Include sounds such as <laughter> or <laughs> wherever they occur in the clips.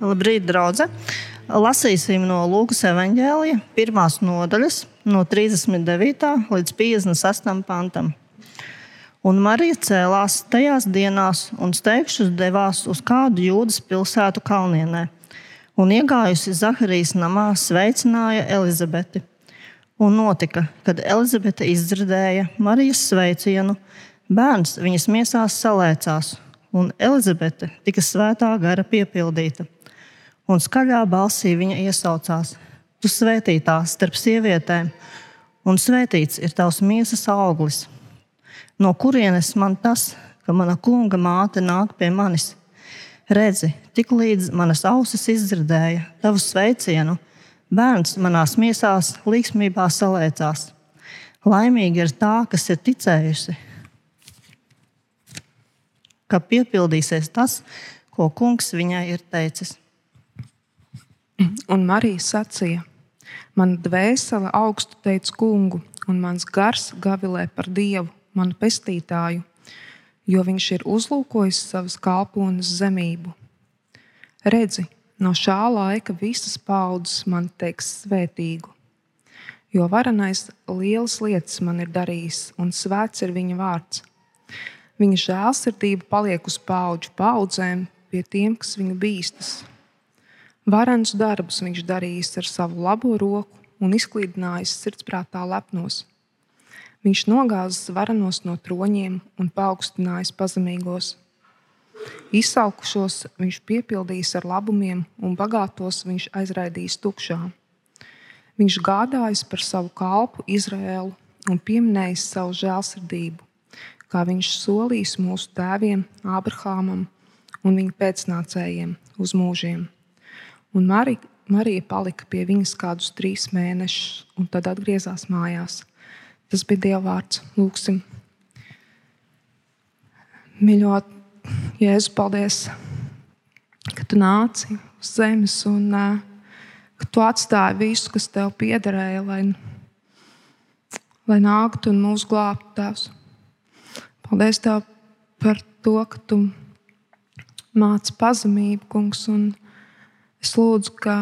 Labrīt, draugi! Lasīsim no Lūkas evanģēlija, pirmās nodaļas, no 39. līdz 58. pantam. Un Marija cēlās tajās dienās un steigšus devās uz kādu jūdas pilsētu kalnienē. Un iegājusi Zaharijas namā, sveicināja Elizabeti. Un notika, kad Elizabete izdzirdēja Marijas sveicienu, bērns viņas miesās salēcās, un Elizabete tika svētā gara piepildīta. Un skaļā balsī viņa iesaucās: Tu svētītā starp sievietēm, un svētīts ir tavs miesas auglis. No kurienes man tas, ka mana kunga māte nāk pie manis? Redzi, tik līdz manas ausis izdzirdēja tavu sveicienu, bērns manās miesās līksmībā salēcās. Laimīgi ir tā, kas ir ticējusi, ka piepildīsies tas, ko kungs viņai ir teicis. Un Marija sacīja: Mana dvēsele augstu teica kungu, un mans gars gavilē par dievu, manu pestītāju, jo viņš ir uzlūkojis savas kalpones zemību. Redzi, no šā laika visas paudzes man teiks svētīgu, jo varenais lielas lietas man ir darījis, un svēts ir viņa vārds. Viņa žēlsirdība paliek uz paudžu paudzēm pie tiem, kas viņu bīstas. Varens darbus viņš darījis ar savu labo roku un izklīdinājis sirdsprātā lepnos. Viņš nogāzis varenos no troņiem un paaugstinājis pazemīgos. Izsalkušos viņš piepildījis ar labumiem, un bagātos viņš aizraidījis tukšā. Viņš gādājis par savu kalpu Izraēlu un pieminējis savu žēlsirdību, kā viņš solījis mūsu tēviem, Abrahamam un viņa pēcnācējiem uz mūžiem. Un Marija, Marija palika pie viņas kādus trīs mēnešus, un tad atgriezās mājās. Tas bija Dieva vārds. Lūksim. Mīļot, Jēzu, paldies, ka tu nāci uz zemes un uh, ka tu atstāji visu, kas tev piederēja, lai, lai nāktu un mūs glābtu. Tēvs. Paldies tev par to, ka tu māci pazemību, kungs. Un, Es lūdzu, ka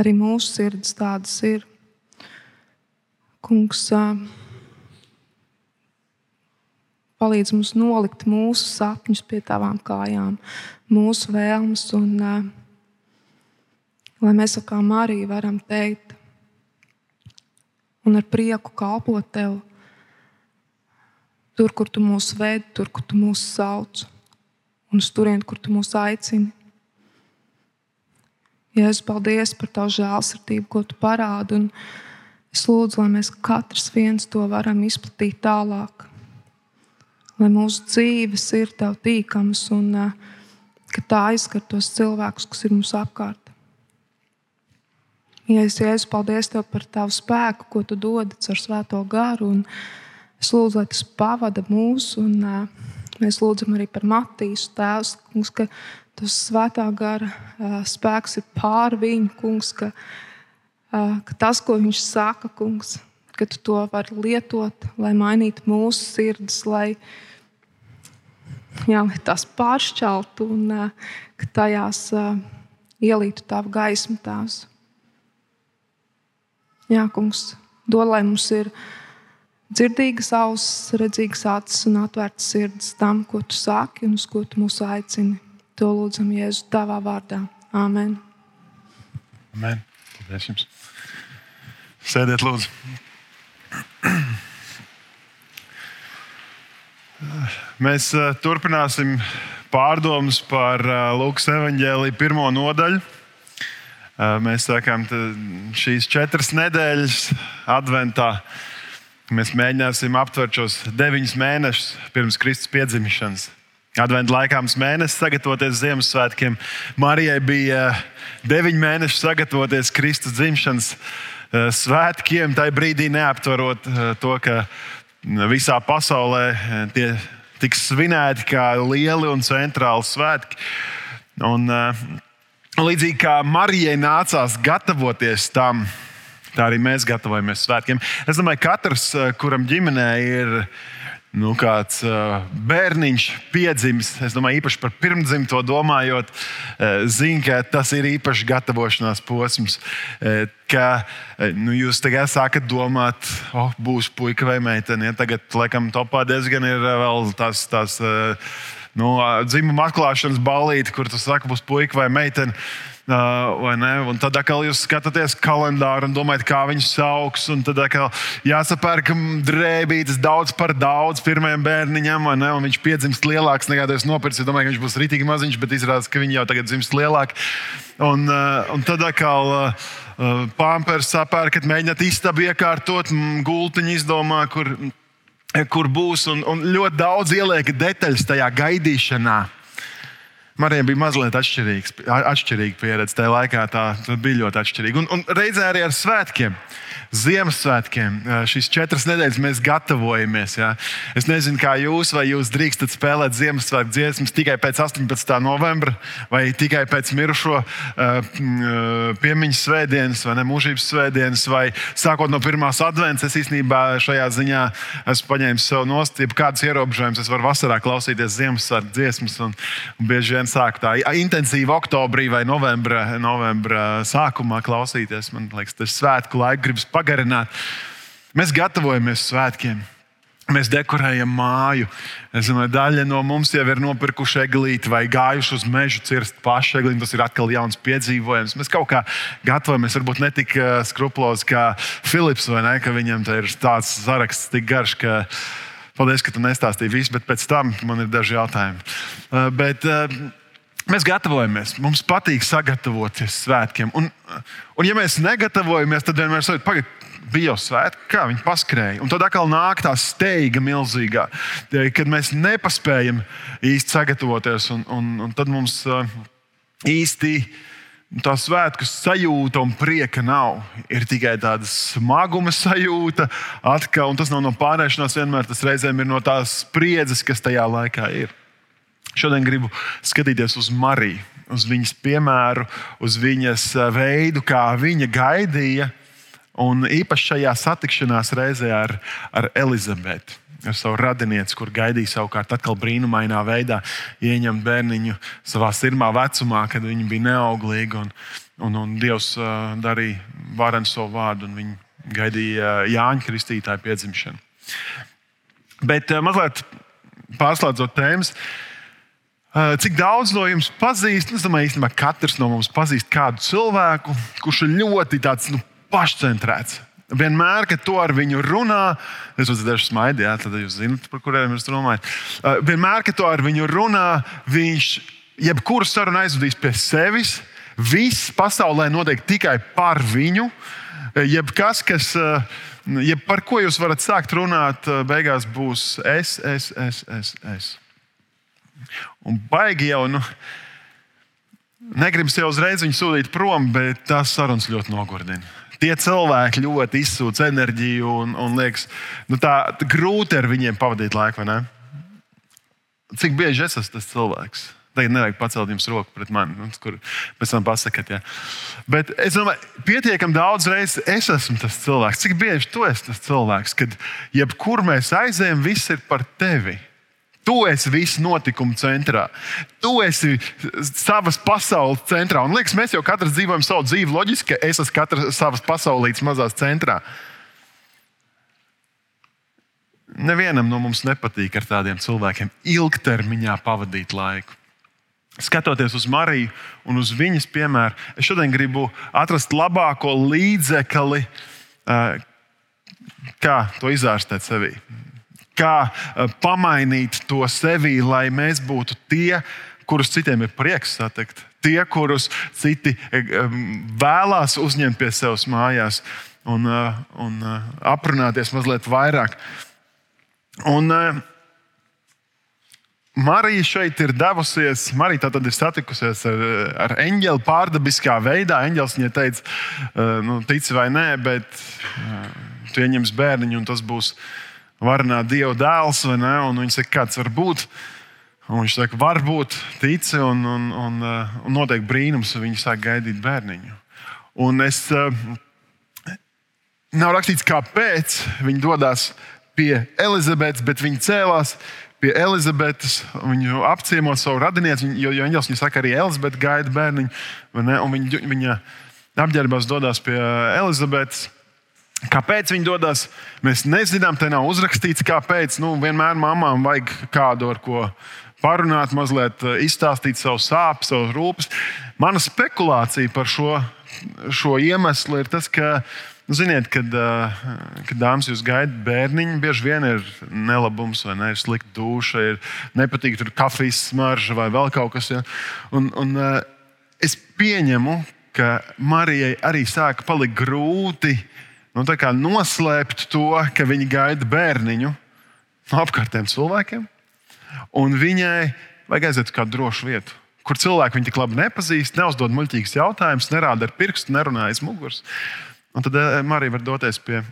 arī mūsu sirds tādas ir. Kungs, palīdz mums nolikt mūsu sapņus pie tavām kājām, mūsu vēlmes, un lai mēs kā Marija varam teikt un ar prieku kalpot tev tur, kur tu mūs ved, tur, kur tu mūs sauc, un uz turieni, kur tu mūs aicini. Jēzus, paldies par tavu žēlsirdību, ko tu parādi. Un es lūdzu, lai mēs katrs viens to varam izplatīt tālāk. Lai mūsu dzīves ir tev tīkamas un uh, ka tā aizskar tos cilvēkus, kas ir mums apkārt. Jēzus, Jēzus, paldies tev par tavu spēku, ko tu dod ar svēto garu. Es lūdzu, lai tas pavada mūs. Un, uh, mēs lūdzam arī par Matīsu tēvs, ka tas svētā gara spēks ir pār viņu, kungs, ka, ka tas, ko viņš saka, kungs, ka tu to vari lietot, lai mainītu mūsu sirdis, lai, jā, lai tās pāršķeltu un ka tajās ielītu tavu gaismu tās. Jā, kungs, dod, lai mums ir dzirdīgas ausis, redzīgas acis un atvērtas sirds tam, ko tu saki un uz ko tu mūs aicini. To lūdzam Jēzu tavā vārdā. Āmen. Amen. Paldies jums. Sēdiet, lūdzu. Mēs uh, turpināsim pārdomas par uh, Lūkas evanģēlīju pirmo nodaļu. Uh, mēs sākām šīs četras nedēļas adventā. Mēs mēģināsim aptvert šos deviņus mēnešus pirms Kristus piedzimšanas. Adventu laikā mums mēnesis sagatavoties Ziemassvētkiem. Marijai bija eh, deviņi mēneši sagatavoties Kristus dzimšanas eh, svētkiem. Tajā brīdī neaptverot eh, to, ka visā pasaulē tie tiks svinēti kā lieli un centrāli svētki. Un, līdzīgi kā Marijai nācās gatavoties tam, tā arī mēs gatavojamies svētkiem. Es domāju, ka katrs, kuram ģimenē ir nu, kāds uh, bērniņš piedzimis, es domāju, īpaši par pirmdzimto domājot, uh, zina, ka tas ir īpaši gatavošanās posms. Ka nu, jūs tagad sākat domāt, oh, būs puika vai meitene. Ja, tagad, laikam, topā diezgan ir vēl tās uh, nu, dzimuma atklāšanas balīti, kur tas saka, būs puika vai meitene. Uh, tad atkal jūs skatāties kalendāru un domājat, kā viņus sauks. Tad atkal jāsapērk drēbītes daudz par daudz pirmajam bērniņam, un viņš piedzimst lielāks nekā tas nopircis. Es domāju, ka viņš būs rītīgi maziņš, bet izrādās, ka viņi jau tagad dzimst lielāki. Un, uh, un tad atkal. Uh, Pāmpers sapērkat, mēģināt istabu iekārtot, gultiņu izdomā, kur, kur būs. Un, un ļoti daudz ieliek detaļas tajā gaidīšanā. Marijai bija mazliet atšķirīga pieredze. Tajā laikā tā bija ļoti atšķirīga. Un, un reizē arī ar svētkiem. Ziemassvētkiem. Šīs četras nedēļas mēs gatavojamies. Ja? Es nezinu, kā jūs, vai jūs drīkstat spēlēt Ziemassvētku dziesmas tikai pēc 18. novembra, vai tikai pēc mirušo uh, piemiņas svētdienas, vai ne mūžības svētdienas, vai sākot no pirmās adventas. Es īstenībā šajā ziņā esmu paņēmis sev nost, ja kādas ierobežojumus. Es varu vasarā klausīties Ziemassvētku dziesmas, un, un bieži vien sāku tā intensīvi oktobrī vai novembra, novembra sākumā klausīties. Man liekas, tas svētku laiks gribas pagarināt. Mēs gatavojamies svētkiem. Mēs dekorējam māju. Es domāju, daļa no mums jau ir nopirkuši eglīti vai gājuši uz mežu, cirst pašu eglīti. Tas ir atkal jauns piedzīvojums. Mēs kaut kā gatavojamies, varbūt ne tik eh, skruplos kā Filips, vai ne? Ka viņam ir tāds saraksts tik garš, ka paldies, ka tu nestāstīji visu, bet pēc tam man ir daži jautājumi. Eh, bet, uh, Mēs gatavojamies, mums patīk sagatavoties svētkiem. Un, un ja mēs negatavojamies, tad vienmēr sakām, pagaidi, bija jau svētki, kā viņi paskrēja. Un tad atkal nāk tā steiga milzīgā, kad mēs nepaspējam īsti sagatavoties. Un, un, un tad mums īsti tā svētku sajūta un prieka nav. Ir tikai tāda smaguma sajūta, atkal, un tas nav no pārēšanās vienmēr, tas reizēm ir no tās spriedzes, kas tajā laikā ir. Šodien gribu skatīties uz Mariju, uz viņas piemēru, uz viņas eh, veidu, kā viņa gaidīja. Un īpaši šajā satikšanās reizē ar, ar Elizabeti, ar savu radinieci, kur gaidīja savukārt atkal brīnumainā veidā ieņemt bērniņu savā sirmā vecumā, kad viņa bija neauglīga. Un, un, un Dievs uh, darīja varenu savu vārdu, un viņa gaidīja uh, Jāņa Kristītāja piedzimšanu. Bet uh, mazliet pārslēdzot tēmas. Cik daudz no jums pazīst? Es domāju, ka katrs no mums pazīst kādu cilvēku, kurš ir ļoti tāds, nu, pašcentrēts. Vienmēr, kad to ar viņu runā, es uzdevu dažus smaidus, ja, tad jūs zināt, par kuriem es runāju. Eh, vienmēr, kad to ar viņu runā, viņš jebkuru sarunu aizvedīs pie sevis. Viss pasaulē notiek tikai par viņu. Eh, jebkas, kas, jeb par ko jūs varat sākt runāt, beigās būs es, es, es, es. es. Un baigi jau, nu, negribas jau uzreiz viņu sūtīt prom, bet tās sarunas ļoti nogurdina. Tie cilvēki ļoti izsūta enerģiju un, un liekas, nu, tā grūti ar viņiem pavadīt laiku. Cik bieži es esmu tas cilvēks? Tagad nevajag pacelt jums roku pret mani, nu, kur pēc tam pasakat. Ja. Bet es domāju, pietiekami daudz reizes es esmu tas cilvēks. Cik bieži tu esi tas cilvēks, kad jebkur mēs aizējam, viss ir par tevi. Tu esi visu notikumu centrā. Tu esi savas pasaules centrā. Un liekas, mēs jau katrs dzīvojam savu dzīvi loģiski, ka es esmu katrs savas pasaulītes mazās centrā. Nevienam no mums nepatīk ar tādiem cilvēkiem ilgtermiņā pavadīt laiku. Skatoties uz Mariju un uz viņas piemēru, es šodien gribu atrast labāko līdzekli, eh, kā to izārstēt sevī kā eh, pamainīt to sevi, lai mēs būtu tie, kurus citiem ir prieks satikt, tie, kurus citi eh, vēlās uzņemt pie sevis mājās un, eh, un aprunāties mazliet vairāk. Un, Marija šeit ir devusies, Marija tad ir satikusies ar, ar eņģeli pārdabiskā veidā. Eņģelis viņai teica, nu, tici vai nē, bet tu ieņemsi bērniņu un tas būs varenā Dieva dēls, vai ne? Un viņi saka, kāds var būt. Un viņš saka, varbūt tici, un, un, un, uh, un notiek brīnums, un viņi sāk gaidīt bērniņu. Un es, uh, nav rakstīts, kāpēc viņi dodas pie Elizabetes, bet viņi cēlās pie Elizabetes, viņu apciemo savu radinieci, jo, jo Eņģels viņai saka, arī Elizabete gaida bērniņu, viņa, viņa apģērbās dodas pie Elizabetes. Kāpēc viņi dodas? Mēs nezinām, te nav uzrakstīts, kāpēc. Nu, vienmēr mamām vajag kādu, ar ko parunāt, mazliet eh, izstāstīt savu sāpes, savus rūpes. Mana spekulācija par šo, šo iemeslu ir tas, ka Nu, ziniet, kad, kad dāmas jūs gaidat bērniņu, bieži vien ir nelabums, vai ne, ir slikta duša, ir nepatīk tur kafijas smarža vai vēl kaut kas. Ja? Un, un, es pieņemu, ka Marijai arī sāka palikt grūti nu, noslēpt to, ka viņa gaida bērniņu no apkārtējiem cilvēkiem. Un viņai vajag aiziet uz kādu drošu vietu, kur cilvēki viņu tik labi nepazīst, neuzdod muļķīgus jautājumus, nerāda ar pirkstu, nerunā aiz muguras. Un tad eh, Marija var doties pie,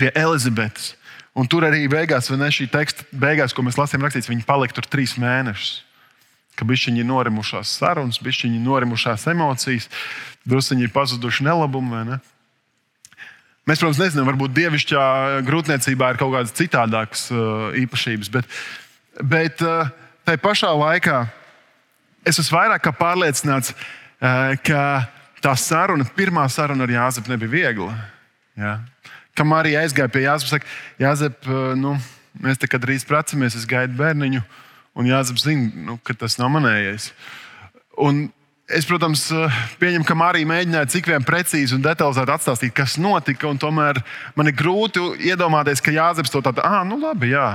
pie Elizabetes. Un tur arī beigās, vai ne šī teksta beigās, ko mēs lasījām, rakstīts, viņi palika tur trīs mēnešus. Ka bišķiņi ir norimušās sarunas, bišķiņi ir norimušās emocijas, druskuļi ir pazuduši nelabumi. Ne? Mēs, protams, nezinām, varbūt dievišķā grūtniecībā ir kaut kādas citādākas uh, īpašības, bet, bet uh, tai pašā laikā es esmu vairāk pārliecināts, uh, ka tā saruna, pirmā saruna ar Jāzepu nebija viegla. Ja? Kam arī aizgāja pie Jāzepa, saka, Jāzep, nu, mēs te drīz precamies, es gaidu bērniņu, un Jāzeps zina, nu, ka tas nav manējais. Un Es, protams, eh, pieņemu, ka Marija mēģināja cik vien precīzi un detalizēti atstāstīt, kas notika. Tomēr man ir grūti iedomāties, ka Jāzeps to tādu, ah, nu labi, jā.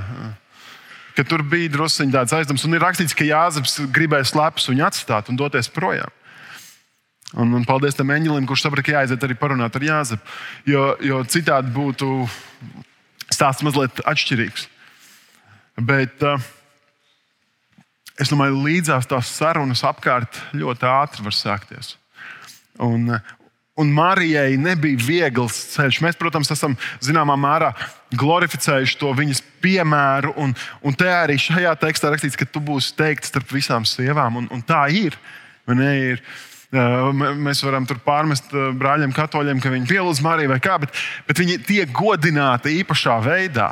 Ka tur bija druskuļi tāds aizdoms. Un ir rakstīts, ka Jāzeps gribēja slepus viņu atstāt un doties projām. Un, un paldies tam eņģelim, kurš saprata, ka jāaiziet arī parunāt ar Jāzepu. Jo, jo citādi būtu stāsts mazliet atšķirīgs. Bet uh, es domāju, līdzās tās sarunas apkārt ļoti ātri var sākties. Un, un Marijai nebija viegls ceļš. Mēs, protams, esam zināmā mērā glorificējuši to viņas piemēru. Un, un te arī šajā tekstā rakstīts, ka tu būsi teikts starp visām sievām. Un, un tā ir. Ne, ir Mēs varam tur pārmest brāļiem, katoļiem, ka viņi pielūdz Mariju vai kā, bet, bet viņi tiek godināti īpašā veidā.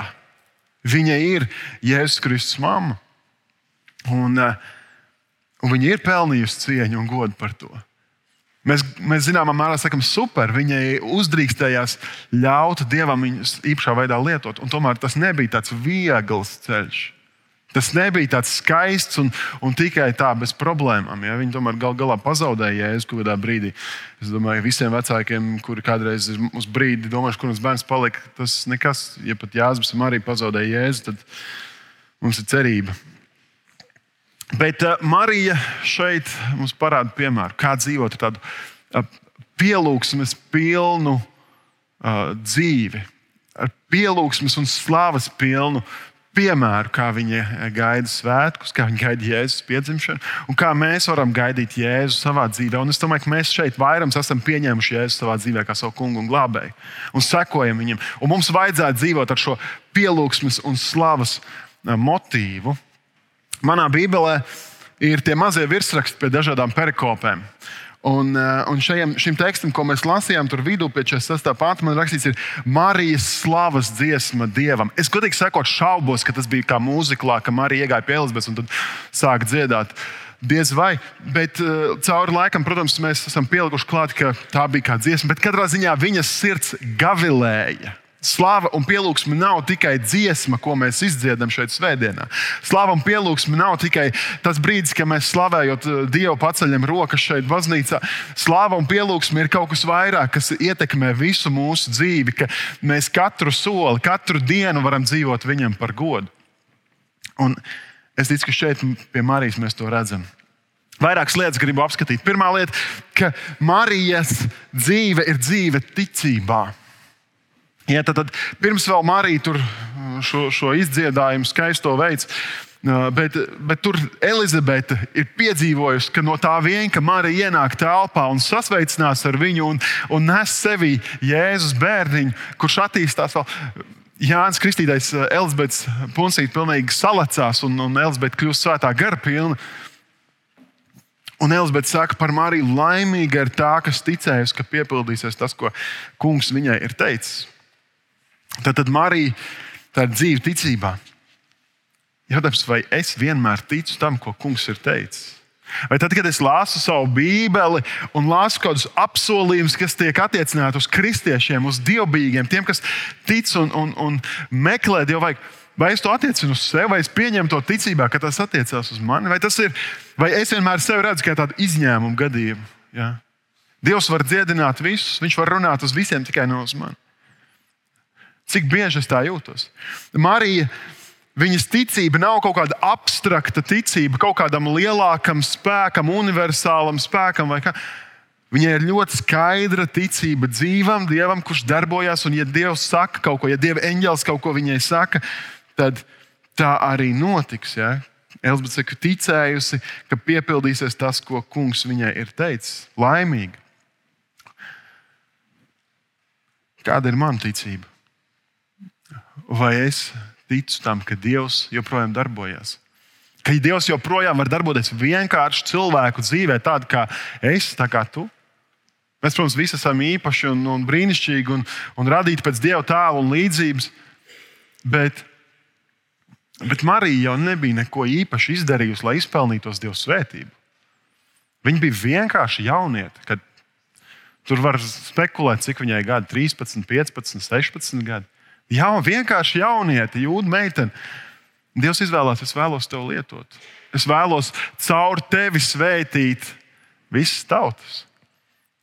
Viņa ir Jēzus Kristus mamma. Un, un viņa ir pelnījusi cieņu un godu par to. Mēs, mēs zināmā mērā sakām, super, viņai uzdrīkstējās ļaut dievam viņu īpašā veidā lietot. Tomēr tas nebija tāds viegls ceļš. Tas nebija tāds skaists un, un tikai tā bez problēmām. Ja? Viņi tomēr gal galā pazaudēja jēzu kaut kādā brīdī. Es domāju, visiem vecākiem, kuri kādreiz uz brīdi domājuši, kur mums bērns palika, tas nekas. Ja pat Jānis arī pazaudēja jēzu, tad mums ir cerība. Bet uh, Marija šeit mums parāda piemēru, kā dzīvot tādu uh, pielūgsmes pilnu uh, dzīvi, ar pielūgsmes un slavas pilnu piemēru, kā viņi gaida svētkus, kā viņi gaida Jēzus piedzimšanu un kā mēs varam gaidīt Jēzu savā dzīvē. Un es domāju, ka mēs šeit vairums esam pieņēmuši Jēzu savā dzīvē kā savu kungu un glābēju un sekojam viņam. Un mums vajadzētu dzīvot ar šo pielūgsmes un slavas motīvu. Manā Bībelē ir tie mazie virsraksti pie dažādām perikopēm. Un, eh, un šajam, šim tekstam, ko mēs lasījām, tur vidū pie 46. pānta, man rakstīts, ir Marijas slavas dziesma dievam. Es godīgi sakot, šaubos, ka tas bija kā mūziklā, ka Marija iegāja pie Elizabetes un tad sāka dziedāt. Diez vai, bet uh, cauri laikam, protams, mēs esam pielikuši klāt, ka tā bija kā dziesma, bet katrā ziņā viņas sirds gavilēja. Slāva un pielūgsme nav tikai dziesma, ko mēs izdziedam šeit svētdienā. Slāva un pielūgsme nav tikai tas brīdis, kad mēs slavējot eh, Dievu paceļam rokas šeit baznīcā. Slāva un pielūgsme ir kaut kas vairāk, kas ietekmē visu mūsu dzīvi, ka mēs katru soli, katru dienu varam dzīvot viņam par godu. Un es ticu, ka šeit pie Marijas mēs to redzam. Vairākas lietas gribu apskatīt. Pirmā lieta, ka Marijas dzīve ir dzīve ticībā. Ja, tad, tad pirms vēl Marija tur uh, šo, šo izdziedājumu skaisto veids. Bet, bet tur Elizabete ir piedzīvojusi, ka no tā vien, ka Marija ienāk telpā un sasveicinās ar viņu un, un nes sevī Jēzus bērniņu, kurš attīstās vēl. Jānis Kristītais, uh, Elizabetes punsīte pilnīgi salacās un, un Elizabete kļūst svētā gara pilna. Un Elizabete saka par Mariju, laimīga ir tā, kas ticējusi, ka piepildīsies tas, ko kungs viņai ir teicis. Tad, tad Marija Tā ir dzīve ticībā. Jautājums, vai es vienmēr ticu tam, ko kungs ir teicis? Vai tad, kad es lasu savu Bībeli un lasu kaut kādus apsolījumus, kas tiek attiecināti uz kristiešiem, uz dievbijīgiem, tiem, kas tic un, un, un meklē Dievu, vai, vai es to attiecinu uz sevi, vai es pieņemu to ticībā, ka tas attiecās uz mani, vai, ir, vai es vienmēr sevi redzu kā tādu izņēmumu gadījumu? Ja? Dievs var dziedināt visus, viņš var runāt uz visiem, tikai no uz mani. Cik bieži es tā jūtos? Marija Viņas ticība nav kaut kāda abstrakta ticība, kaut kādam lielākam spēkam, universālam spēkam. Viņai ir ļoti skaidra ticība dzīvam, dievam, kurš darbojas. Un, ja Dievs saka kaut ko, ja Dieva eņģēlis kaut ko viņai saka, tad tā arī notiks. Ja? Elizabete ir ticējusi, ka piepildīsies tas, ko kungs viņai ir teicis. Laimīga. Kāda ir mana ticība? Vai es ticu tam, ka Dievs joprojām darbojas. Ka Dievs joprojām var darboties vienkārši cilvēku dzīvē, tāda kā es, tā kā tu. Mēs, protams, visi esam īpaši un, un brīnišķīgi un, un radīti pēc Dieva tēla un līdzības. Bet, bet Marija jau nebija neko īpaši izdarījusi, lai izpelnītos Dieva svētību. Viņa bija vienkārši jaunieta. Tur var spekulēt, cik viņai gadi - 13, 15, 16 gadi. Jā, vienkārši jaunieti, jūda meitene. Dievs izvēlās, es vēlos tevi lietot. Es vēlos caur tevi svētīt visas tautas.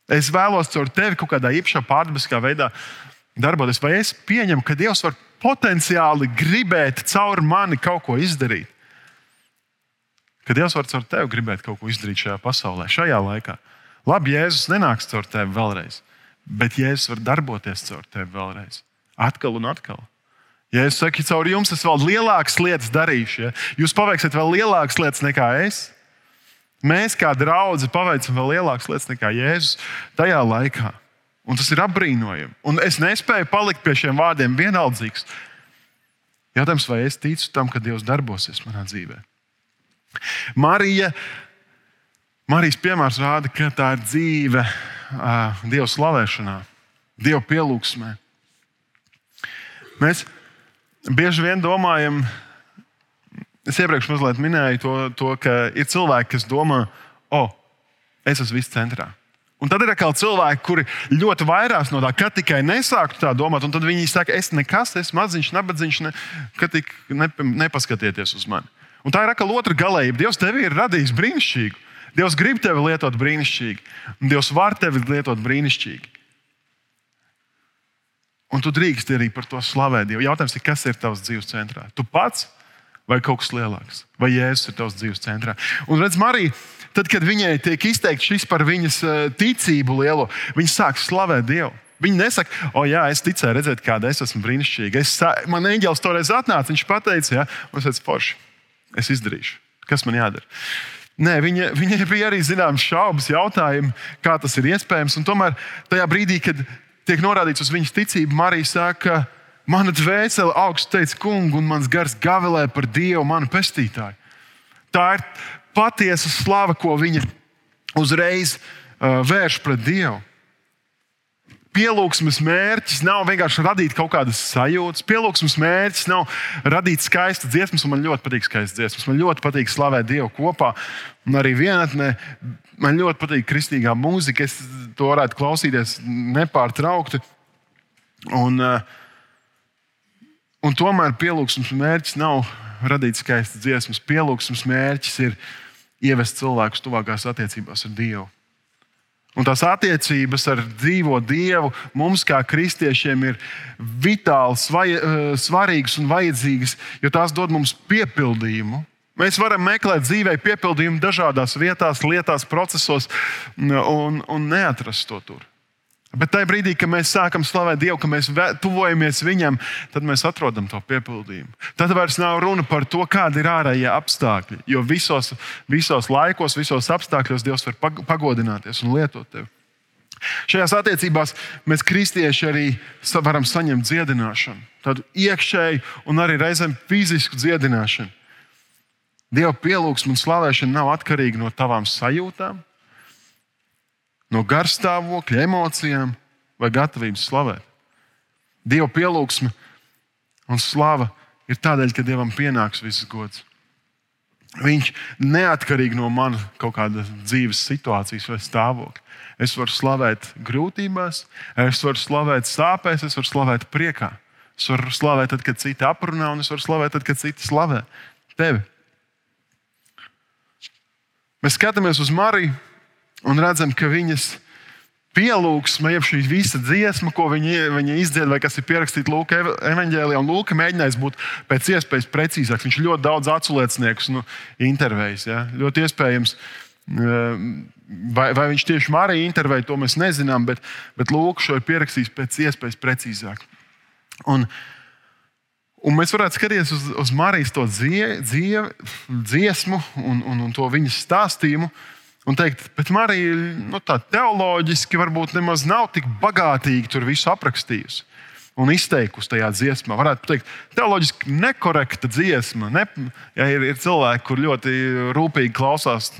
Es vēlos caur tevi kaut kādā īpašā pārdabiskā veidā darboties. Vai es pieņemu, ka Dievs var potenciāli gribēt caur mani kaut ko izdarīt? Ka Dievs var caur tevi gribēt kaut ko izdarīt šajā pasaulē, šajā laikā. Labi, Jēzus nenāks caur tevi vēlreiz, bet Jēzus var darboties caur tevi vēlreiz. Atkal un atkal. Ja es saku, caur jums es vēl lielākas lietas darīšu, ja? jūs paveiksiet vēl lielākas lietas nekā es. Mēs, kā draugi, paveicam vēl lielākas lietas nekā Jēzus tajā laikā. Un tas ir apbrīnojami. Un es nespēju palikt pie šiem vārdiem vienaldzīgs. Jautājums, vai es ticu tam, ka Dievs darbosies manā dzīvē? Marija, Marijas piemērs rāda, ka tā ir dzīve Dieva slavēšanā, Dieva pielūgsmē. Mēs bieži vien domājam, es iepriekš mazliet minēju to, to ka ir cilvēki, kas domā, o, oh, es esmu viss centrā. Un tad ir atkal cilvēki, kuri ļoti vairās no tā, ka tikai nesāktu tā domāt, un tad viņi saka, es nekas, esmu maziņš, nabadzīgs, ne, ka tik ne, nepaskatieties uz mani. Un tā ir atkal otra galējība. Dievs tevi ir radījis brīnišķīgu. Dievs grib tevi lietot brīnišķīgi, un Dievs var tevi lietot brīnišķīgi. Un tu drīksti arī par to slavēt Dievu. Jautājums ir, kas ir tavs dzīves centrā? Tu pats vai kaut kas lielāks? Vai Jēzus ir tavs dzīves centrā? Un redz, Marija, tad, kad viņai tiek izteikts šis par viņas eh, ticību lielo, viņa sāk slavēt Dievu. Viņa nesaka, o, jā, es ticēju, redzēt, kāda es esmu brīnišķīga. Es, man eņģēlis toreiz atnāca, viņš teica, jā, es teicu, forši, es izdarīšu. Kas man jādara? Nē, viņa, viņai bija arī zināmas šaubas, jautājumi, kā tas ir iespējams. Un tomēr tajā brīdī, kad tiek norādīts uz viņas ticību, Marija saka, mana dvēsele augstu teica kungu, un mans gars gavilē par Dievu, manu pestītāju. Tā ir patiesa slava, ko viņa uzreiz uh, vērš pret Dievu. Pielūgsmes mērķis nav vienkārši radīt kaut kādas sajūtas. Pielūgsmes mērķis nav radīt skaistas dziesmas, un man ļoti patīk skaistas dziesmas. Man ļoti patīk slavēt Dievu kopā. Un arī vienatnē man ļoti patīk kristīgā mūzika. Es to varētu klausīties nepārtraukti. Un, uh, un tomēr pielūgsmes mērķis nav radīt skaistas dziesmas. Pielūgsmes mērķis ir ievest cilvēkus tuvākās attiecībās ar Dievu. Un tās attiecības ar dzīvo Dievu mums, kā kristiešiem, ir vitāli eh, svarīgas un vajadzīgas, jo tās dod mums piepildījumu. Mēs varam meklēt dzīvē piepildījumu dažādās vietās, lietās, procesos un, un neatrast to tur. Bet tajā brīdī, kad mēs sākam slavēt Dievu, ka mēs tuvojamies Viņam, tad mēs atrodam to piepildījumu. Tad vairs nav runa par to, kādi ir ārējie apstākļi. Jo visos, visos laikos, visos apstākļos Dievs var pagodināties un lietot tevi. Šajās attiecībās mēs, kristieši, arī varam saņemt dziedināšanu, tādu iekšēju un arī reizēm fizisku dziedināšanu. Dieva pielūgsme un slavēšana nav atkarīga no tavām sajūtām, no garstāvokļa, emocijām vai gatavības slavēt. Dieva pielūgsme Un slava ir tādēļ, ka Dievam pienāks viss gods. Viņš neatkarīgi no manas kaut kādas dzīves situācijas vai stāvokļa. Es varu slavēt grūtībās, es varu slavēt sāpēs, es varu slavēt priekā. Es varu slavēt tad, kad citi aprunā, un es varu slavēt tad, kad citi slavē tevi. Mēs skatāmies uz Mariju un redzam, ka viņas pielūgsme, jeb šī visa dziesma, ko viņa, viņa izdzied, vai kas ir pierakstīta Lūkas evanģēlijā, un Lūks mēģinājis būt pēc iespējas precīzāks. Viņš ļoti daudz aculieciniekus nu, intervējis. Ja? Ļoti iespējams, eh, vai, vai viņš tieši Mariju intervēja, to mēs nezinām, bet, bet Lūks šo ir pierakstījis pēc iespējas precīzāk. Un, Un mēs varētu skatīties uz, uz Marijas to dzie, dzie, dziesmu un, un, un to viņas stāstījumu un teikt, bet Marija nu, tā teoloģiski varbūt nemaz nav tik bagātīgi tur visu aprakstījusi. Un izteikusi tajā dziesmā. Varētu teikt, teoloģiski nekorekta dziesma. Ne, ja ir, ir cilvēki, kur ļoti rūpīgi klausās,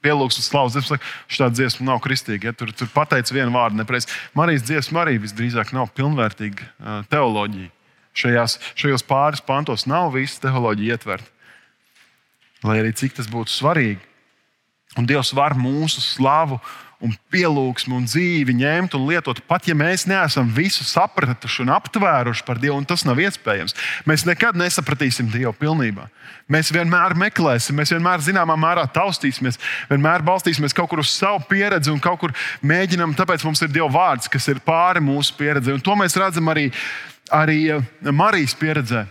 pielūgs uz slavas dziesmu, šī dziesma nav kristīga. Ja, tur tur pateicis vienu vārdu nepareizi. Marijas dziesma arī visdrīzāk nav pilnvērtīga teoloģija. Šajās, šajos pāris pantos nav visa teoloģija ietverta. Lai arī cik tas būtu svarīgi. Un Dievs var mūsu slavu un pielūgsmu un dzīvi ņemt un lietot, pat ja mēs neesam visu sapratuši un aptvēruši par Dievu, un tas nav iespējams. Mēs nekad nesapratīsim Dievu pilnībā. Mēs vienmēr meklēsim, mēs vienmēr zināmā mērā taustīsimies, vienmēr balstīsimies kaut kur uz savu pieredzi un kaut kur mēģinām, tāpēc mums ir Dieva vārds, kas ir pāri mūsu pieredzei. Un to mēs redzam arī arī eh, Marijas pieredzē.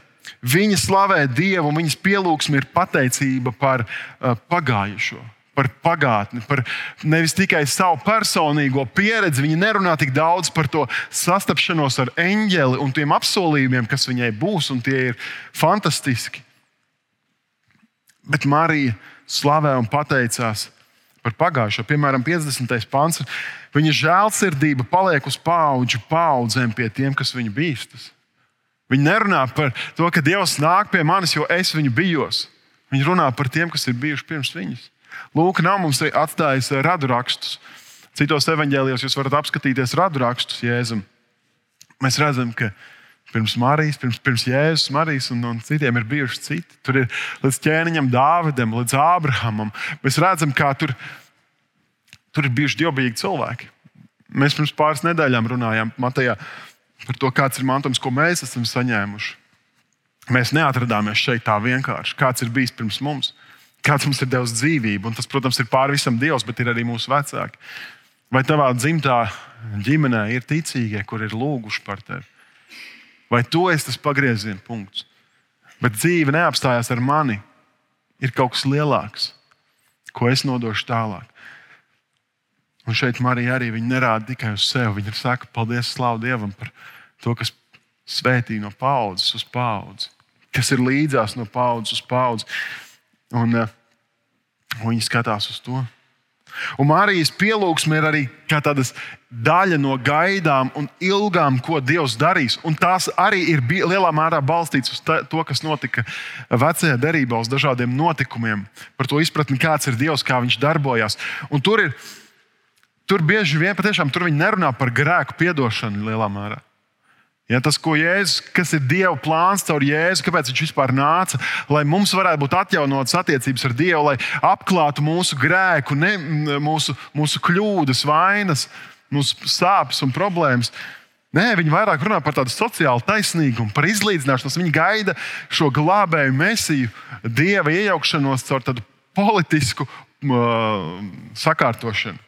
Viņa slavē Dievu, un viņas pielūgsme ir pateicība par uh, pagājušo, par pagātni, par nevis tikai savu personīgo pieredzi. Viņa nerunā tik daudz par to sastapšanos ar eņģeli un tiem apsolījumiem, kas viņai būs, un tie ir fantastiski. Bet Marija slavē un pateicās par pagājušo. Piemēram, 50. pāns. Viņa žēlsirdība paliek uz paudžu paudzēm pie tiem, kas viņu bīstas. Viņa nerunā par to, ka Dievs nāk pie manis, jo es viņu bijos. Viņa runā par tiem, kas ir bijuši pirms viņas. Lūk, nav mums atstājis radurakstus. Citos evaņģēlijos jūs varat apskatīties radurakstus Jēzum. Mēs redzam, ka pirms Marijas, pirms, pirms Jēzus, Marijas un, un citiem ir bijuši citi. Tur ir līdz ķēniņam, Dāvidam, līdz Ābrahamam. Mēs redzam, kā tur, tur ir bijuši dievbijīgi cilvēki. Mēs pirms pāris nedēļām runājām Matejā par to, kāds ir mantojums, ko mēs esam saņēmuši. Mēs neatradāmies šeit tā vienkārši. Kāds ir bijis pirms mums, kāds mums ir devis dzīvību. Un tas, protams, ir pāri visam Dievs, bet ir arī mūsu vecāki. Vai tavā dzimtā ģimenē ir ticīgie, kur ir lūguši par tevi? Vai tu esi tas pagrieziena punkts? Bet dzīve neapstājās ar mani. Ir kaut kas lielāks, ko es nodošu tālāk. Un šeit Marija arī nerāda tikai uz sevi. Viņa saka, paldies, slavu Dievam par to, kas svētī no paudzes uz paudzi, kas ir līdzās no paudzes uz paudzi. Un, un viņi skatās uz to. Un Marijas pielūgsme ir arī daļa no gaidām un ilgām, ko Dievs darīs. Un tās arī ir lielā mērā balstītas uz to, kas notika vecajā derībā, uz dažādiem notikumiem, par to izpratni, kāds ir Dievs, kā viņš darbojas. Un tur ir, tur bieži vien patiešām tur viņi nerunā par grēku piedošanu lielā mērā. Ja, tas, ko Jēzus, kas ir Dieva plāns caur Jēzu, kāpēc viņš vispār nāca, lai mums varētu būt atjaunotas attiecības ar Dievu, lai apklātu mūsu grēku, ne, mūsu, mūsu kļūdas, vainas, mūsu sāpes un problēmas. Nē, viņi vairāk runā par tādu sociālu taisnīgumu, par izlīdzināšanos. Viņi gaida šo glābēju mesiju, Dieva iejaukšanos caur tādu politisku uh, sakārtošanu.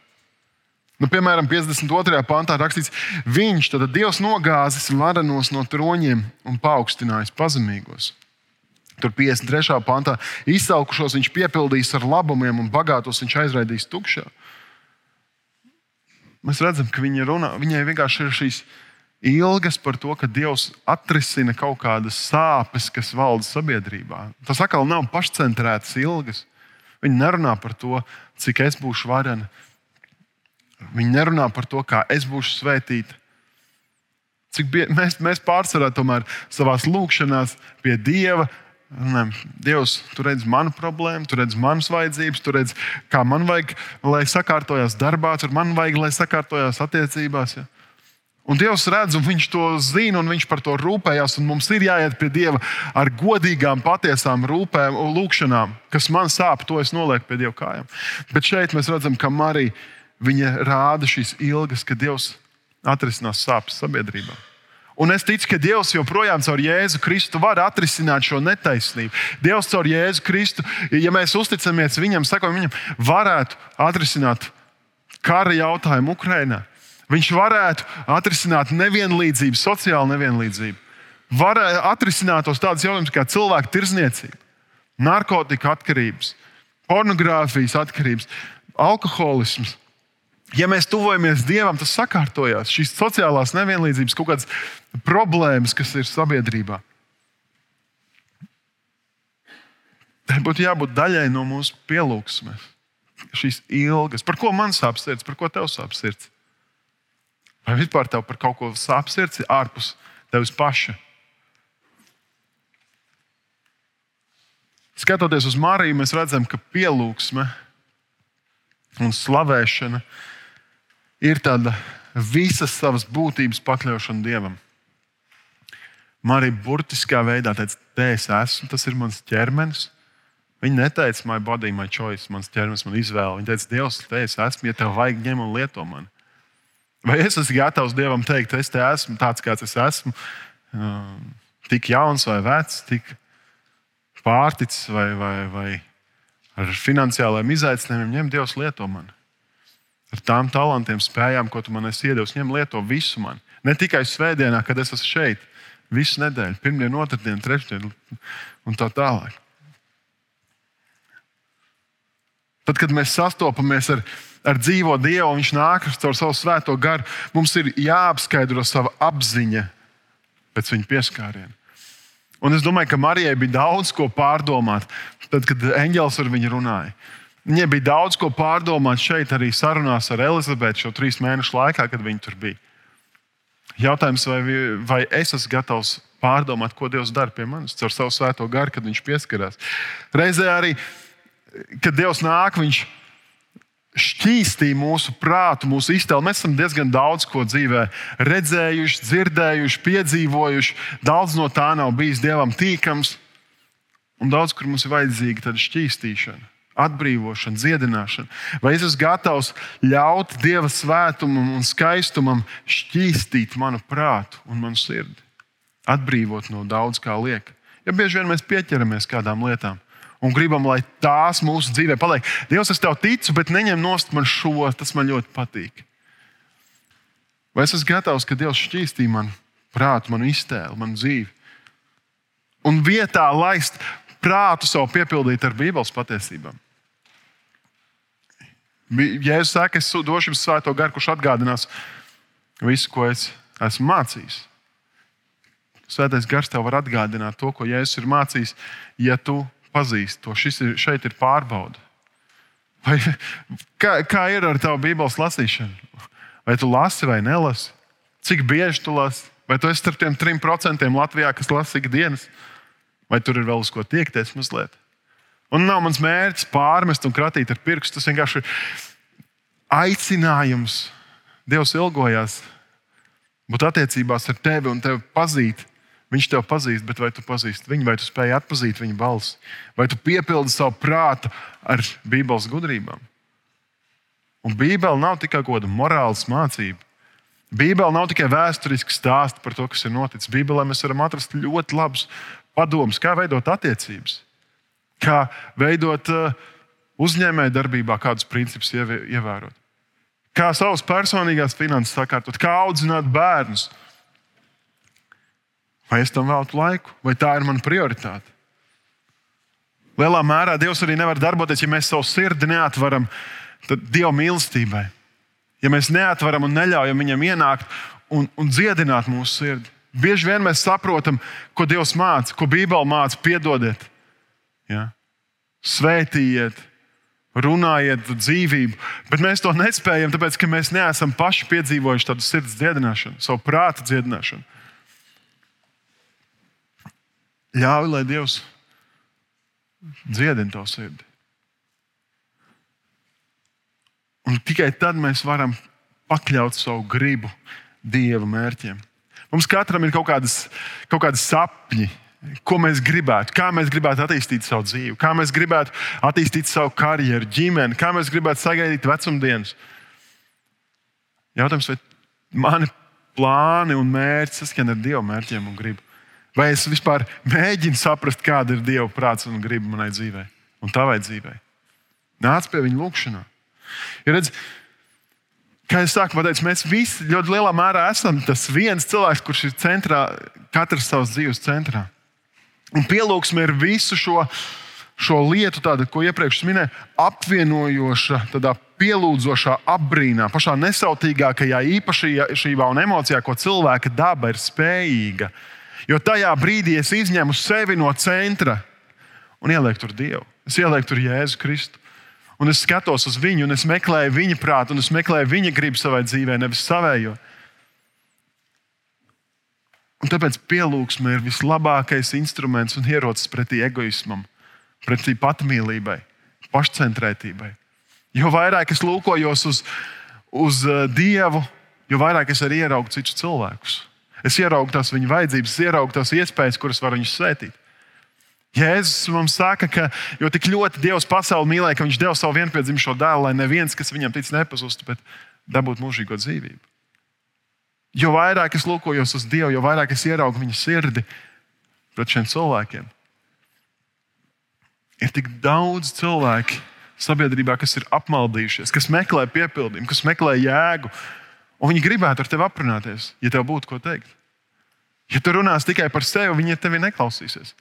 Nu, piemēram, 52. pantā rakstīts, viņš, tad Dievs nogāzis varenos no troņiem un paaugstinājis pazemīgos. Tur 53. pantā izsaukušos viņš piepildīs ar labumiem, un bagātos viņš aizraidīs tukšā. Mēs redzam, ka viņa runā, viņai vienkārši ir šīs ilgas par to, ka Dievs atrisina kaut kādas sāpes, kas valda sabiedrībā. Tas atkal nav pašcentrētas ilgas. Viņa nerunā par to, cik es būšu varena, Viņi nerunā par to, kā es būšu svētīta. Cik bie, mēs, mēs pārsvarā tomēr savā lūkšanā pie Dieva. Runājam, Dievs, tu redz manu problēmu, tu redz manas vajadzības, tu redz, kā man vajag, lai sakārtojās darbā, tur man vajag, lai sakārtojās attiecībās. Ja? Un Dievs redz, un Viņš to zina, un Viņš par to rūpējas. Mums ir jāiet pie Dieva ar godīgām, patiesām rūpēm un lūgšanām, kas man sāp, to es nolieku pie Dieva kājām. Bet šeit mēs redzam, ka Marija rāda šīs ilgas, ka Dievs atrisinās sāpes sabiedrībā. Un es ticu, ka Dievs joprojām caur Jēzu Kristu var atrisināt šo netaisnību. Dievs caur Jēzu Kristu, ja mēs uzticamies Viņam, sakojam Viņam, varētu atrisināt kara jautājumu Ukrajinā. Viņš varētu atrisināt nevienlīdzību, sociālu nevienlīdzību. Var atrisināt tos tādus jautājumus kā cilvēku tirzniecība, narkotika atkarības, pornogrāfijas atkarības, alkoholisms. Ja mēs tuvojamies Dievam, tas sakārtojās. Šīs sociālās nevienlīdzības, kaut kādas problēmas, kas ir sabiedrībā. Tai būtu jābūt daļai no mūsu pielūgsmes. Šīs ilgas, par ko man sāp sirds, par ko tev sāp sirds? Vai vispār tev par kaut ko sāp sirds ārpus tevis paša? Skatoties uz Mariju, mēs redzam, ka pielūgsme un slavēšana ir tāda visas savas būtības pakļaušana Dievam. Marija burtiskā veidā teica, te es esmu, tas ir mans ķermenis. Viņa neteica, my body, my choice, mans ķermenis, man izvēle. Viņa teica, Dievs, te es esmu, ja tev vajag ņem un lieto mani. Vai es esmu gatavs Dievam teikt, es te esmu tāds, kāds es esmu, um, tik jauns vai vecs, tik pārticis vai, vai, vai ar finansiālajiem izaicinājumiem, ņem Dievs lieto mani. Ar tām talantiem, spējām, ko tu man esi iedevis, ņem lieto visu mani. Ne tikai svētdienā, kad es esmu šeit, visu nedēļu, pirmdienu, otrdienu, trešdienu un tā tālāk. Tad, kad mēs sastopamies ar ar dzīvo Dievu, un Viņš nāk caur savu svēto garu, mums ir jāapskaidro sava apziņa pēc viņa pieskāriena. Un es domāju, ka Marijai bija daudz ko pārdomāt, tad, kad eņģēlis ar viņu runāja. Viņai bija daudz ko pārdomāt šeit, arī sarunās ar Elizabeti šo trīs mēnešu laikā, kad viņa tur bija. Jautājums, vai, vai es esmu gatavs pārdomāt, ko Dievs dara pie manis caur savu svēto garu, kad viņš pieskarās. Reizē arī, kad Dievs nāk, viņš šķīstīja mūsu prātu, mūsu iztēli. Mēs esam diezgan daudz ko dzīvē redzējuši, dzirdējuši, piedzīvojuši. Daudz no tā nav bijis dievam tīkams, un daudz kur mums ir vajadzīga šķīstīšana. Atbrīvošana, dziedināšana. Vai es esmu gatavs ļaut dieva svētumam un skaistumam šķīstīt manu prātu un manu sirdi? Atbrīvot no daudz kā lieka. Ja bieži vien mēs pieķeramies kādām lietām, un gribam, lai tās mūsu dzīvē paliek. Dievs, es tev ticu, bet neņem nost man šo, tas man ļoti patīk. Vai es esmu gatavs, ka Dievs šķīstī manu prātu, manu iztēli, manu dzīvi? Un vietā laist prātu savu piepildīt ar Bībeles patiesībām. Jēzus saka, es došu jums svēto garu, kurš atgādinās visu, ko es esmu mācījis. Svētais gars tev var atgādināt to, ko Jēzus ir mācījis, ja tu pazīst to. Šis ir, šeit ir pārbauda. Vai, <laughs> kā, kā ir ar tavu Bībeles lasīšanu? Vai tu lasi vai nelasi? Cik bieži tu lasi? Vai tu esi starp tiem trim procentiem Latvijā, kas lasa ikdienas? Vai tur ir vēl uz ko tiekties mazliet? Un nav mans mērķis pārmest un kratīt ar pirkstu. Tas vienkārši ir aicinājums. Dievs ilgojās būt attiecībās ar tevi un tevi pazīt Viņš tev pazīst, bet vai tu pazīsti viņu, vai tu spēj atpazīt viņa balsi, vai tu piepildi savu prātu ar Bībeles gudrībām. Un Bībele nav tikai kaut kāda morāls mācība. Bībele nav tikai vēsturiski stāsti par to, kas ir noticis. Bībelē mēs varam atrast ļoti labus padomus, kā veidot attiecības, kā veidot uh, uzņēmēju darbībā, kādus principus ievērot, kā savas personīgās finanses sakārtot, kā audzināt bērnus Vai es tam veltu laiku, vai tā ir mana prioritāte? Lielā mērā Dievs arī nevar darboties, ja mēs savu sirdi neatveram Dieva mīlestībai. Ja mēs neatveram un neļaujam viņam ienākt un, un dziedināt mūsu sirdi. Bieži vien mēs saprotam, ko Dievs māca, ko Bībele māca, piedodiet, ja? svētījiet, runājiet dzīvību. Bet mēs to nespējam, tāpēc ka mēs neesam paši piedzīvojuši tādu sirds dziedināšanu, savu prātu dziedināšanu. Ļauj, lai Dievs dziedina tavu sirdi. Un tikai tad mēs varam pakļaut savu gribu dieva mērķiem. Mums katram ir kaut, kādas, kaut kādi sapņi, ko mēs gribētu, kā mēs gribētu attīstīt savu dzīvi, kā mēs gribētu attīstīt savu karjeru, ģimeni, kā mēs gribētu sagaidīt vecumdienas. Jautājums, vai mani plāni un mērķi saskan ar Dieva mērķiem un gribu? Vai es vispār mēģinu saprast, kāda ir Dieva prāts un griba manai dzīvei un tavai dzīvei? Nāc pie viņa lūgšanā. Ja redz, kā jau sākumā teicu, mēs visi ļoti lielā mērā esam tas viens cilvēks, kurš ir centrā, katrs savas dzīves centrā. Un pielūgsme ir visu šo, šo lietu, tādu, ko iepriekš minēju, apvienojoša, tādā pielūdzošā apbrīnā, pašā nesautīgākajā īpašībā un emocijā, ko cilvēka daba ir spējīga. Jo tajā brīdī es izņemu sevi no centra un ielieku tur Dievu. Es ielieku tur Jēzu Kristu. Un es skatos uz viņu, un es meklēju viņa prātu, un es meklēju viņa gribu savai dzīvē, nevis savējo. Un tāpēc pielūgsme ir vislabākais instruments un ierocis pretī egoismam, pretī patmīlībai, pašcentrētībai. Jo vairāk es lūkojos uz, uz uh, Dievu, jo vairāk es arī ieraugu citus cilvēkus. Es ieraugu tās viņa vajadzības, ieraugu tās iespējas, kuras var viņus svētīt. Jēzus mums saka, ka jo tik ļoti Dievs pasauli mīlēja, ka Viņš deva savu vienpiedzimušo dēlu, lai neviens, kas viņam tic, nepazustu, bet dabūtu mūžīgo dzīvību. Jo vairāk es lūkojos uz Dievu, jo vairāk es ieraugu viņa sirdi pret šiem cilvēkiem. Ir tik daudz cilvēku sabiedrībā, kas ir apmaldījušies, kas meklē piepildījumu, kas meklē jēgu, un viņi gribētu ar tevi aprunāties, ja tev būtu ko teikt. Ja tu runās tikai par sevi, viņi tevi neklausīsies.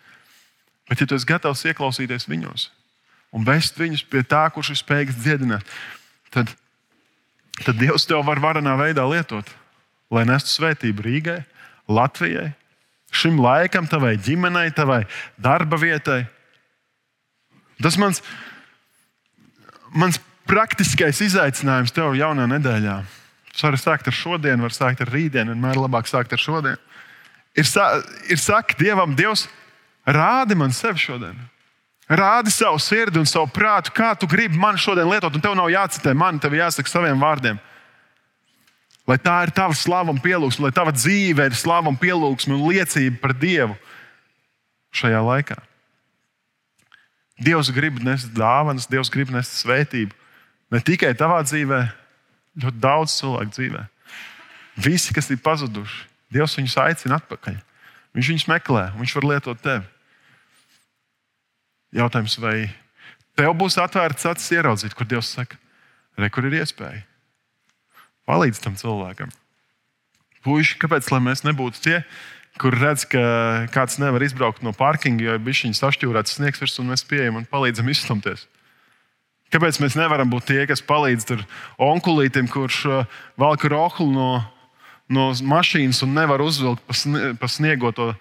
Bet, ja tu esi gatavs ieklausīties viņos un vest viņus pie tā, kurš ir spējīgs dziedināt, tad, tad Dievs tev var varenā veidā lietot lai nestu svētību Rīgai, Latvijai, šim laikam, tavai ģimenei, tavai darba vietai. Tas mans, mans praktiskais izaicinājums tev jaunā nedēļā. Tas var sākt ar šodienu, var sākt ar rītdienu, vienmēr labāk sākt ar šodienu. Ir, sa, ir saka Dievam, Dievs, rādi man sevi šodien. Rādi savu sirdi un savu prātu, kā tu gribi man šodien lietot, un tev nav jācitē man, tev jāsaka saviem vārdiem. Lai tā ir tava slava un pielūgsme, lai tava dzīve ir slava un pielūgsme un liecība par Dievu šajā laikā. Dievs grib nest dāvanas, Dievs grib nest svētību. Ne tikai tavā dzīvē, ļoti daudz cilvēku dzīvē. Visi, kas ir pazuduši, Dievs viņus aicina atpakaļ. Viņš viņus meklē, viņš var lietot tevi. Jautājums, vai tev būs atvērts acis ieraudzīt, kur Dievs saka, re, kur ir iespēja? Palīdz tam cilvēkam. Puiši, kāpēc mēs nebūtu tie, kur redz, ka kāds nevar izbraukt no parkinga, jo ir sašķūrēts sniegs virsū, un mēs pieejam un palīdzam izstumties? Kāpēc mēs nevaram būt tie, kas palīdz onkulītam, kurš uh, velk rohlu no, no mašīnas un nevar uzvilkt pa sniegoto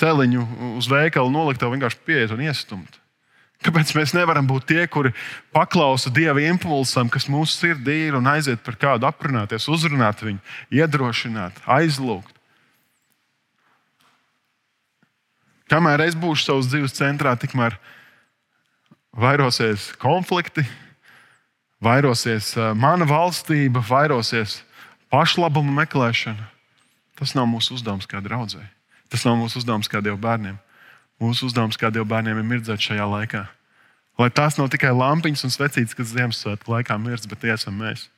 celiņu uz veikalu, nolikt to vienkārši pieiet un iestumt? Kāpēc mēs nevaram būt tie, kuri paklausa Dieva impulsam, kas mūsu sirdī ir un aiziet par kādu aprunāties, uzrunāt viņu, iedrošināt, aizlūgt? Kamēr es būšu savas dzīves centrā, tikmēr vairosies konflikti, vairosies mana valstība, vairosies pašlabuma meklēšana. Tas nav mūsu uzdevums kā draudzēji. Tas nav mūsu uzdevums kā Dieva bērniem. Mūsu uzdevums kā Dieva bērniem ir mirdzēt šajā laikā. Lai tās nav tikai lampiņas un svecītes, kas Ziemassvētku laikā mirdz, bet tie esam mēs.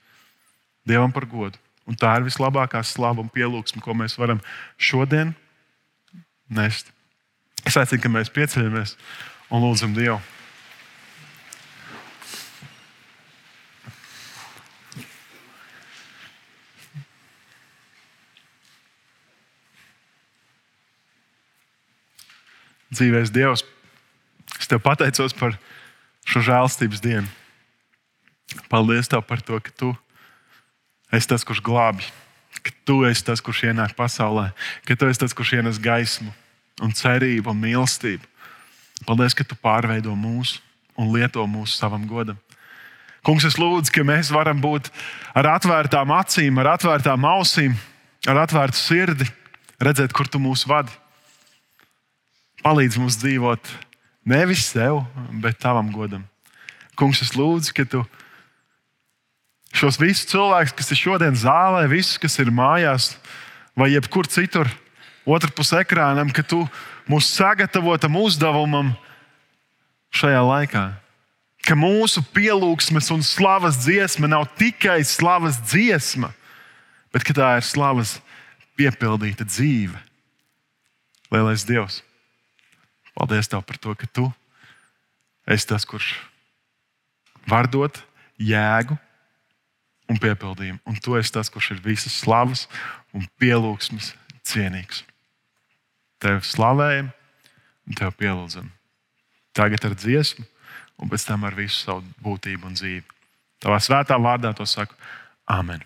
Dievam par godu. Un tā ir vislabākā slava un pielūgsme, ko mēs varam šodien nest. Es aicinu, ka mēs pieceļamies un lūdzam Dievu. Dzīvēs Dievs. Es te pateicos par šo žēlstības dienu. Paldies Tev par to, ka Tu esi tas, kurš glābi, ka Tu esi tas, kurš ienāk pasaulē, ka Tu esi tas, kurš ienes gaismu un cerību un mīlestību. Paldies, ka Tu pārveido mūsu un lieto mūsu savam godam. Kungs, es lūdzu, ka mēs varam būt ar atvērtām acīm, ar atvērtām ausīm, ar atvērtu sirdi, redzēt, kur Tu mūs vadi. Palīdz mums dzīvot nevis sev, bet tavam godam. Kungs, es lūdzu, ka tu šos visus cilvēkus, kas ir šodien zālē, visus, kas ir mājās vai jebkur citur, otrpus ekrānam, ka tu mūs sagatavotam uzdevumam šajā laikā. Ka mūsu pielūgsmes un slavas dziesma nav tikai slavas dziesma, bet tā ir slavas piepildīta dzīve. Lielais Dievs! Paldies Tev par to, ka Tu esi tas, kurš var dot jēgu un piepildījumu. Un Tu esi tas, kurš ir visas slavas un pielūgsmes cienīgs. Tev slavējam un Tev pielūdzam. Tagad ar dziesmu, un pēc tam ar visu savu būtību un dzīvi. Tavā svētā vārdā to saku Āmen!